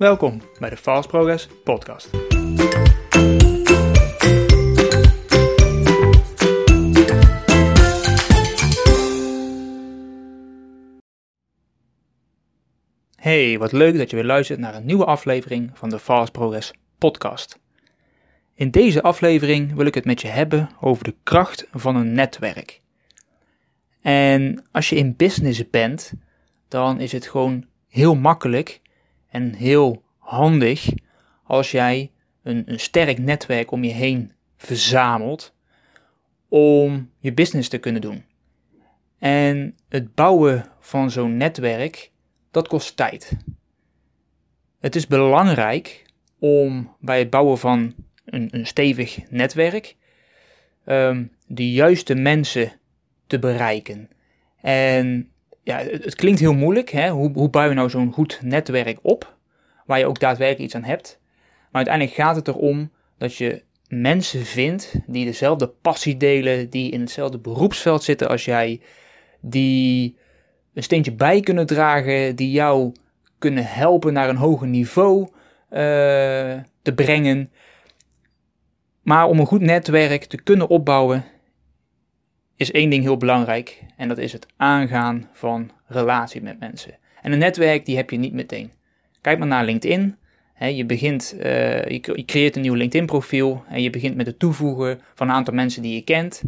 Welkom bij de Fast Progress Podcast. Hey, wat leuk dat je weer luistert naar een nieuwe aflevering van de Fast Progress Podcast. In deze aflevering wil ik het met je hebben over de kracht van een netwerk. En als je in business bent, dan is het gewoon heel makkelijk en heel handig als jij een, een sterk netwerk om je heen verzamelt om je business te kunnen doen. En het bouwen van zo'n netwerk, dat kost tijd. Het is belangrijk om bij het bouwen van een, een stevig netwerk um, de juiste mensen te bereiken. En ja, het, klinkt heel moeilijk. Hè? Hoe, hoe bouw je nou zo'n goed netwerk op? Waar je ook daadwerkelijk iets aan hebt. Maar uiteindelijk gaat het erom dat je mensen vindt die dezelfde passie delen, die in hetzelfde beroepsveld zitten als jij, die een steentje bij kunnen dragen, die jou kunnen helpen naar een hoger niveau uh, te brengen. Maar om een goed netwerk te kunnen opbouwen, is één ding heel belangrijk. En dat is het aangaan van relatie met mensen. En een netwerk die heb je niet meteen. Kijk maar naar LinkedIn. je, begint, uh, je, creëert een nieuw LinkedIn profiel en je begint met het toevoegen van een aantal mensen die je kent.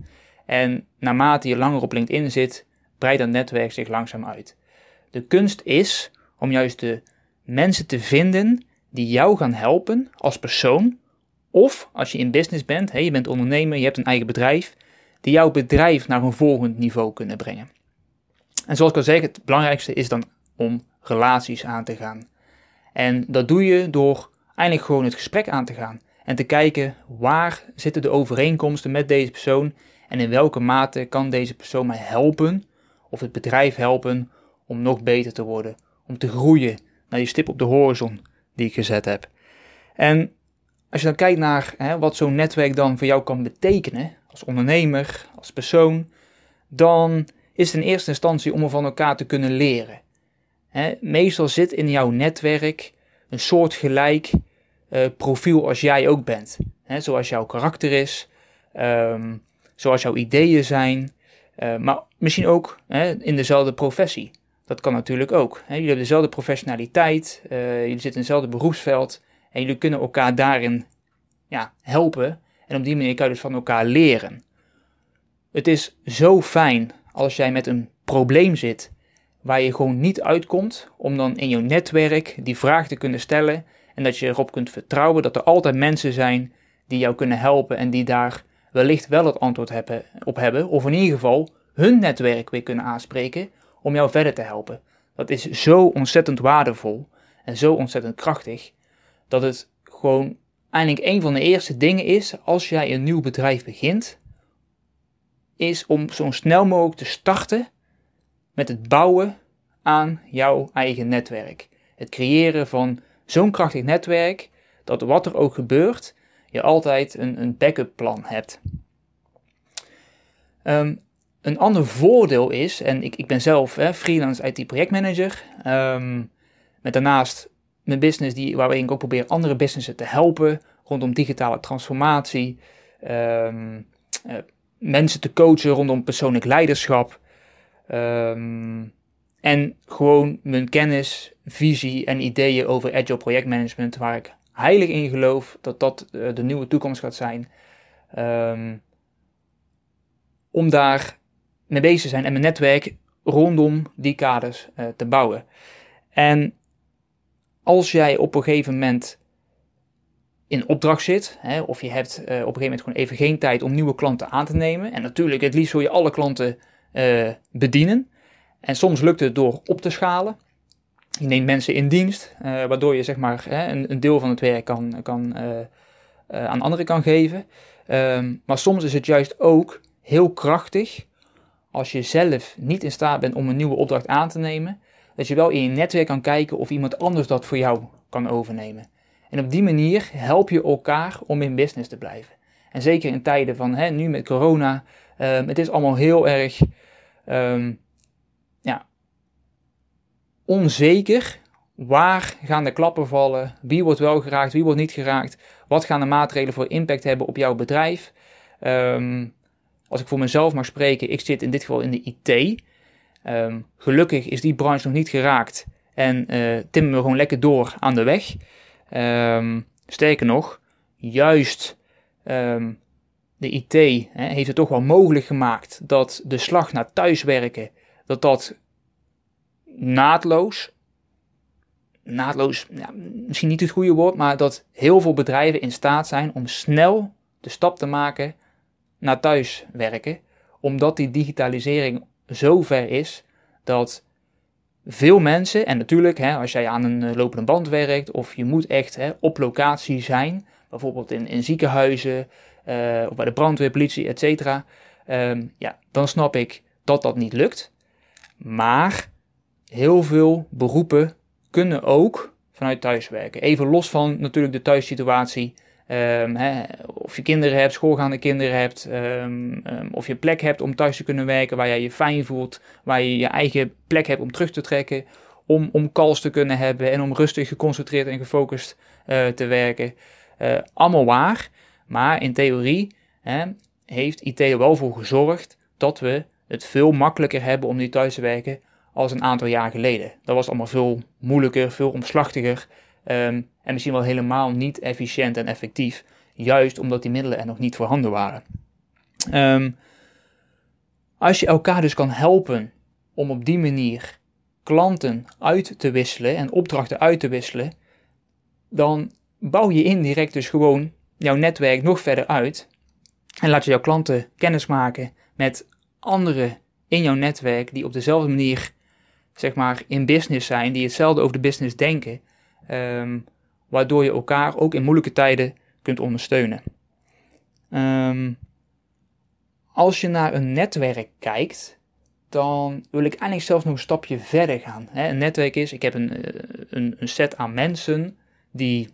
En naarmate je langer op LinkedIn zit, breidt dat netwerk zich langzaam uit. De kunst is om juist de mensen te vinden die jou gaan helpen als persoon. Of als je in business bent, je bent ondernemer, je hebt een eigen bedrijf, die jouw bedrijf naar een volgend niveau kunnen brengen. En zoals ik al zei, het belangrijkste is dan om relaties aan te gaan. En dat doe je door eigenlijk gewoon het gesprek aan te gaan. En te kijken waar zitten de overeenkomsten met deze persoon en in welke mate kan deze persoon mij helpen of het bedrijf helpen om nog beter te worden, om te groeien naar die stip op de horizon die ik gezet heb. En als je dan kijkt naar hè, wat zo'n netwerk dan voor jou kan betekenen, als ondernemer, als persoon, dan is het in eerste instantie om er van elkaar te kunnen leren. meestal zit in jouw netwerk een soortgelijk uh, profiel als jij ook bent. zoals jouw karakter is, ehm, zoals jouw ideeën zijn, uh, maar misschien ook in dezelfde professie. Dat kan natuurlijk ook. jullie hebben dezelfde professionaliteit, uh, jullie zitten in hetzelfde beroepsveld en jullie kunnen elkaar daarin ja, helpen en op die manier kan je dus van elkaar leren. Het is zo fijn als jij met een probleem zit waar je gewoon niet uitkomt, om dan in jouw netwerk die vraag te kunnen stellen en dat je erop kunt vertrouwen dat er altijd mensen zijn die jou kunnen helpen en die daar wellicht wel het antwoord hebben, op hebben, of in ieder geval hun netwerk weer kunnen aanspreken om jou verder te helpen. Dat is zo ontzettend waardevol en zo ontzettend krachtig dat het gewoon eigenlijk een van de eerste dingen is als jij een nieuw bedrijf begint, is om zo snel mogelijk te starten met het bouwen aan jouw eigen netwerk. Het creëren van zo'n krachtig netwerk dat wat er ook gebeurt, je altijd een, een backup plan hebt. Um, een ander voordeel is, en ik, ik ben zelf hè, freelance IT projectmanager, um, met daarnaast mijn business die, waarin ik ook probeer andere businessen te helpen rondom digitale transformatie, um, uh, mensen te coachen rondom persoonlijk leiderschap um, en gewoon mijn kennis, visie en ideeën over agile projectmanagement, waar ik heilig in geloof dat dat uh, de nieuwe toekomst gaat zijn, um, om daar mee bezig te zijn en mijn netwerk rondom die kaders uh, te bouwen. En als jij op een gegeven moment in opdracht zit, hè, of je hebt uh, op een gegeven moment gewoon even geen tijd om nieuwe klanten aan te nemen. En natuurlijk, het liefst wil je alle klanten uh, bedienen. En soms lukt het door op te schalen. Je neemt mensen in dienst, uh, waardoor je zeg maar een, een, deel van het werk kan, kan, aan anderen kan geven. Um, maar soms is het juist ook heel krachtig als je zelf niet in staat bent om een nieuwe opdracht aan te nemen, dat je wel in je netwerk kan kijken of iemand anders dat voor jou kan overnemen. En op die manier help je elkaar om in business te blijven. En zeker in tijden van hè, nu met corona, um, het is allemaal heel erg um, ja, onzeker waar gaan de klappen vallen? Wie wordt wel geraakt, wie wordt niet geraakt? Wat gaan de maatregelen voor impact hebben op jouw bedrijf? Ehm, als ik voor mezelf mag spreken, ik zit in dit geval in de IT. Ehm, gelukkig is die branche nog niet geraakt en uh, timmen we gewoon lekker door aan de weg. Um, sterker nog, juist de IT hè, heeft het toch wel mogelijk gemaakt dat de slag naar thuiswerken, dat dat naadloos, naadloos, ja, misschien niet het goede woord, maar dat heel veel bedrijven in staat zijn om snel de stap te maken naar thuiswerken, omdat die digitalisering zo ver is dat veel mensen, en natuurlijk hè, als jij aan een eh, lopende band werkt of je moet echt hè, op locatie zijn, bijvoorbeeld in, in ziekenhuizen uh, of bij de brandweer, politie, et cetera, um, ja, dan snap ik dat dat niet lukt. Maar heel veel beroepen kunnen ook vanuit thuis werken. Even los van natuurlijk de thuissituatie. Um, hè, of je kinderen hebt, schoolgaande kinderen hebt, um, of je plek hebt om thuis te kunnen werken waar jij je fijn voelt, waar je je eigen plek hebt om terug te trekken, om, om calls te kunnen hebben en om rustig geconcentreerd en gefocust uh, te werken. Uh, allemaal waar, maar in theorie hè, heeft IT er wel voor gezorgd dat we het veel makkelijker hebben om nu thuis te werken als een aantal jaar geleden. Dat was allemaal veel moeilijker, veel omslachtiger um, en misschien wel helemaal niet efficiënt en effectief, juist omdat die middelen er nog niet voorhanden waren. Um, als je elkaar dus kan helpen om op die manier klanten uit te wisselen en opdrachten uit te wisselen, dan bouw je indirect dus gewoon jouw netwerk nog verder uit en laat je jouw klanten kennis maken met anderen in jouw netwerk die op dezelfde manier zeg maar, in business zijn, die hetzelfde over de business denken, um, waardoor je elkaar ook in moeilijke tijden kunt ondersteunen. Um, als je naar een netwerk kijkt, dan wil ik eigenlijk zelfs nog een stapje verder gaan. Een netwerk is, ik heb een, eh, een, een set aan mensen die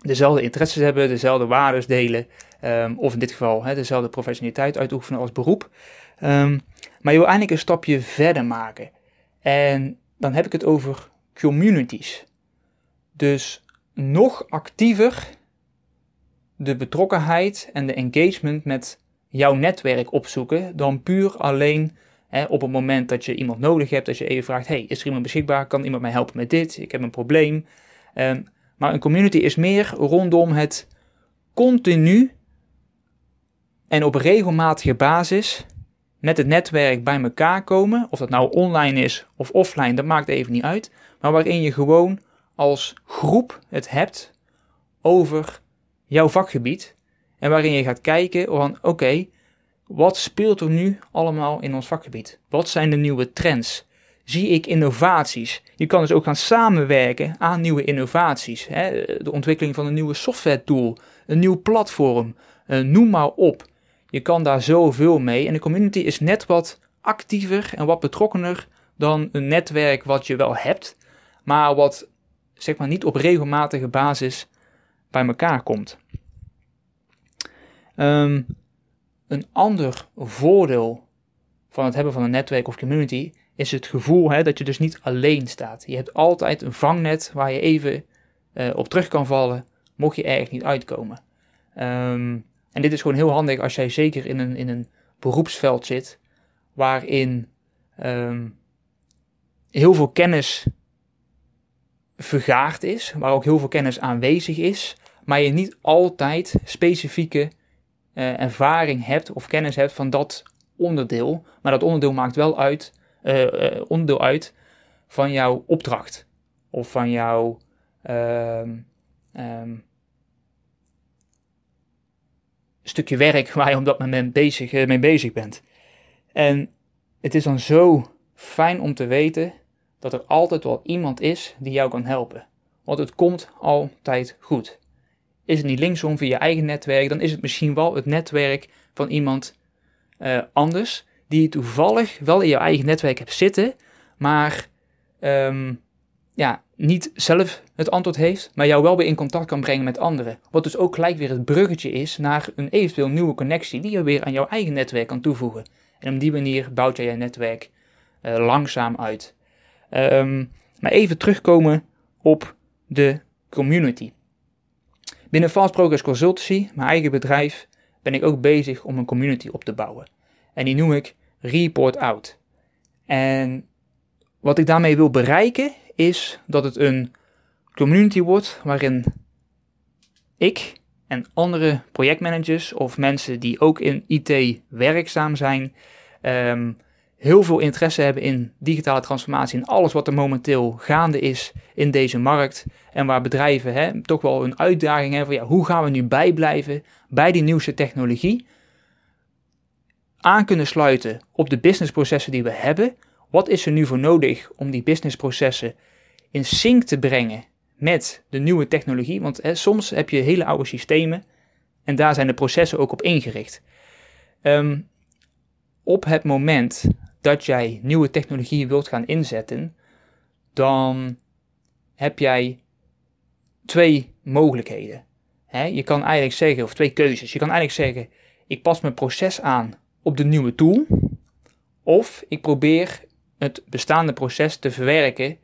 dezelfde interesses hebben, dezelfde waarden delen, um, of in dit geval dezelfde professionaliteit uitoefenen als beroep. Maar je wil eigenlijk een stapje verder maken. En dan heb ik het over communities. Dus nog actiever de betrokkenheid en de engagement met jouw netwerk opzoeken dan puur alleen hè, op het moment dat je iemand nodig hebt, als je even vraagt, hey, is er iemand beschikbaar? Kan iemand mij helpen met dit? Ik heb een probleem. Um, maar een community is meer rondom het continu en op regelmatige basis met het netwerk bij elkaar komen. Of dat nou online is of offline, dat maakt even niet uit. Maar waarin je gewoon als groep het hebt over jouw vakgebied. En waarin je gaat kijken van oké, wat speelt er nu allemaal in ons vakgebied? Wat zijn de nieuwe trends? zie ik innovaties. Je kan dus ook gaan samenwerken aan nieuwe innovaties. Hè? De ontwikkeling van een nieuwe software tool, een nieuw platform, uh, noem maar op. Je kan daar zoveel mee. En de community is net wat actiever en wat betrokkener dan een netwerk wat je wel hebt, maar wat zeg maar niet op regelmatige basis bij elkaar komt. Um, een ander voordeel van het hebben van een netwerk of community is het gevoel hè, dat je dus niet alleen staat. Je hebt altijd een vangnet waar je even uh, op terug kan vallen, mocht je ergens niet uitkomen. Um, en dit is gewoon heel handig als jij zeker in een, in een beroepsveld zit, waarin um, heel veel kennis vergaard is, waar ook heel veel kennis aanwezig is, maar je niet altijd specifieke uh, ervaring hebt of kennis hebt van dat onderdeel. Maar dat onderdeel maakt wel uit uh, onderdeel uit van jouw opdracht. Of van jouw um, um, stukje werk waar je op dat moment bezig, mee bezig bent. En het is dan zo fijn om te weten dat er altijd wel iemand is die jou kan helpen. Want het komt altijd goed. Is het niet linksom via je eigen netwerk, dan is het misschien wel het netwerk van iemand uh, anders die je toevallig wel in je eigen netwerk hebt zitten, maar um, ja, niet zelf het antwoord heeft, maar jou wel weer in contact kan brengen met anderen. Wat dus ook gelijk weer het bruggetje is naar een eventueel nieuwe connectie die je weer aan jouw eigen netwerk kan toevoegen. En op die manier bouwt jij je netwerk uh, langzaam uit. Um, maar even terugkomen op de community. Binnen Fast Progress Consultancy, mijn eigen bedrijf, ben ik ook bezig om een community op te bouwen. En die noem ik Report Out. En wat ik daarmee wil bereiken is dat het een community wordt waarin ik en andere projectmanagers of mensen die ook in IT werkzaam zijn, um, heel veel interesse hebben in digitale transformatie en alles wat er momenteel gaande is in deze markt. En waar bedrijven hè, toch wel een uitdaging hebben van ja, hoe gaan we nu bijblijven bij die nieuwste technologie? Aan kunnen sluiten op de businessprocessen die we hebben. Wat is er nu voor nodig om die businessprocessen in sync te brengen met de nieuwe technologie? Want hè, soms heb je hele oude systemen en daar zijn de processen ook op ingericht. Um, op het moment dat jij nieuwe technologieën wilt gaan inzetten, dan heb jij twee mogelijkheden. je kan eigenlijk zeggen, of twee keuzes. Je kan eigenlijk zeggen: ik pas mijn proces aan op de nieuwe tool. Of ik probeer het bestaande proces te verwerken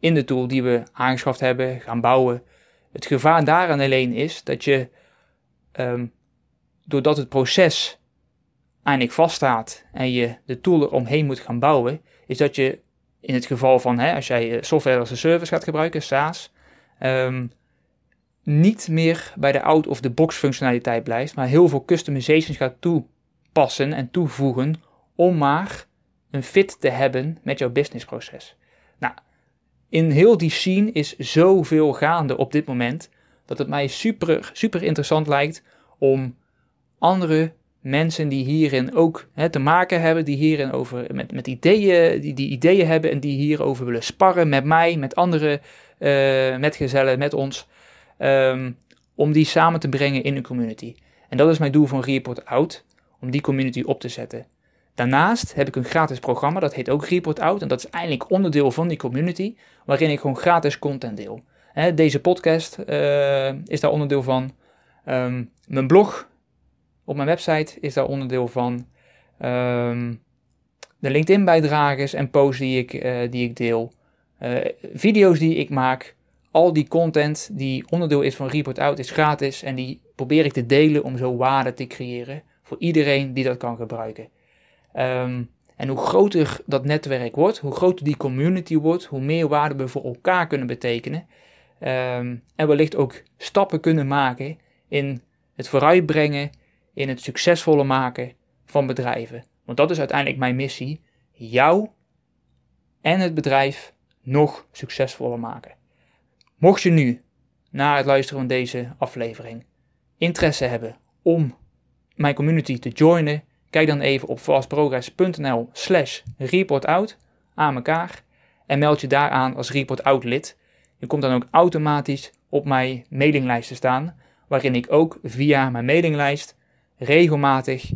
in de tool die we aangeschaft hebben, gaan bouwen. Het gevaar daaraan alleen is dat je, ehm, doordat het proces eindelijk vaststaat en je de tool eromheen moet gaan bouwen, is dat je in het geval van hè, als jij eh, software als een service gaat gebruiken, SaaS, ehm, niet meer bij de out-of-the-box functionaliteit blijft, maar heel veel customizations gaat toepassen en toevoegen om maar een fit te hebben met jouw businessproces. Nou, in heel die scene is zoveel gaande op dit moment dat het mij super, super interessant lijkt om andere mensen die hierin ook hè, te maken hebben, die hierin over met, met ideeën, die, die ideeën hebben en die hierover willen sparren met mij, met andere uh, metgezellen, met ons, um, om die samen te brengen in een community. En dat is mijn doel van Report Out, om die community op te zetten. Daarnaast heb ik een gratis programma, dat heet ook Report Out, en dat is eigenlijk onderdeel van die community, waarin ik gewoon gratis content deel. Hè, deze podcast uh, is daar onderdeel van. Um, mijn blog op mijn website is daar onderdeel van. Um, de LinkedIn-bijdrages en posts die ik, uh, die ik deel. Uh, video's die ik maak. Al die content die onderdeel is van Report Out is gratis. En die probeer ik te delen om zo waarde te creëren. Voor iedereen die dat kan gebruiken. Um, en hoe groter dat netwerk wordt, hoe groter die community wordt, hoe meer waarde we voor elkaar kunnen betekenen. Um, en wellicht ook stappen kunnen maken in het vooruitbrengen in het succesvolle maken van bedrijven. Want dat is uiteindelijk mijn missie: jou en het bedrijf nog succesvoller maken. Mocht je nu, na het luisteren van deze aflevering, interesse hebben om mijn community te joinen, kijk dan even op fastprogress.nl slash reportout aan elkaar en meld je daaraan als reportout lid. Je komt dan ook automatisch op mijn mailinglijst te staan, waarin ik ook via mijn mailinglijst regelmatig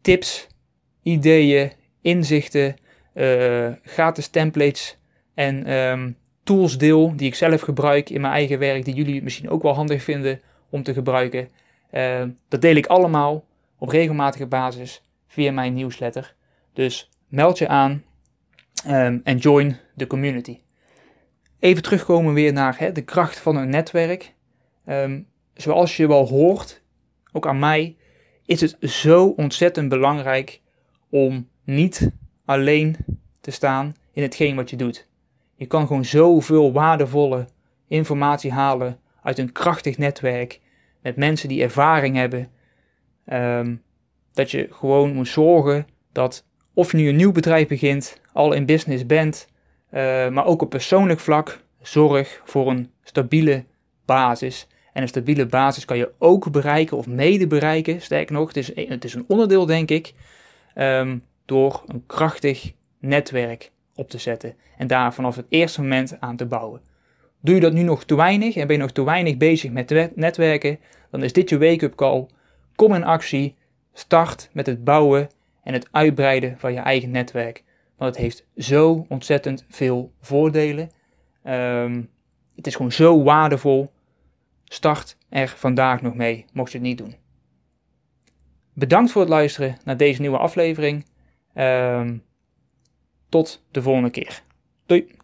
tips, ideeën, inzichten, uh, gratis templates en um, tools deel die ik zelf gebruik in mijn eigen werk, die jullie misschien ook wel handig vinden om te gebruiken. Uh, dat deel ik allemaal op regelmatige basis via mijn nieuwsletter. Dus meld je aan um, en join de community. Even terugkomen weer naar hè, de kracht van een netwerk. Zoals je wel hoort, ook aan mij, is het zo ontzettend belangrijk om niet alleen te staan in hetgeen wat je doet. Je kan gewoon zoveel waardevolle informatie halen uit een krachtig netwerk met mensen die ervaring hebben. Ehm, dat je gewoon moet zorgen dat of je nu een nieuw bedrijf begint, al in business bent, uh, maar ook op persoonlijk vlak, zorg voor een stabiele basis en een stabiele basis kan je ook bereiken of mede bereiken. Sterker nog, het is, het is een onderdeel, denk ik, um, door een krachtig netwerk op te zetten. En daar vanaf het eerste moment aan te bouwen. Doe je dat nu nog te weinig en ben je nog te weinig bezig met netwerken, dan is dit je wake-up call. Kom in actie, start met het bouwen en het uitbreiden van je eigen netwerk. Want het heeft zo ontzettend veel voordelen. Um, het is gewoon zo waardevol Start er vandaag nog mee, mocht je het niet doen. Bedankt voor het luisteren naar deze nieuwe aflevering. Um, tot de volgende keer. Doei!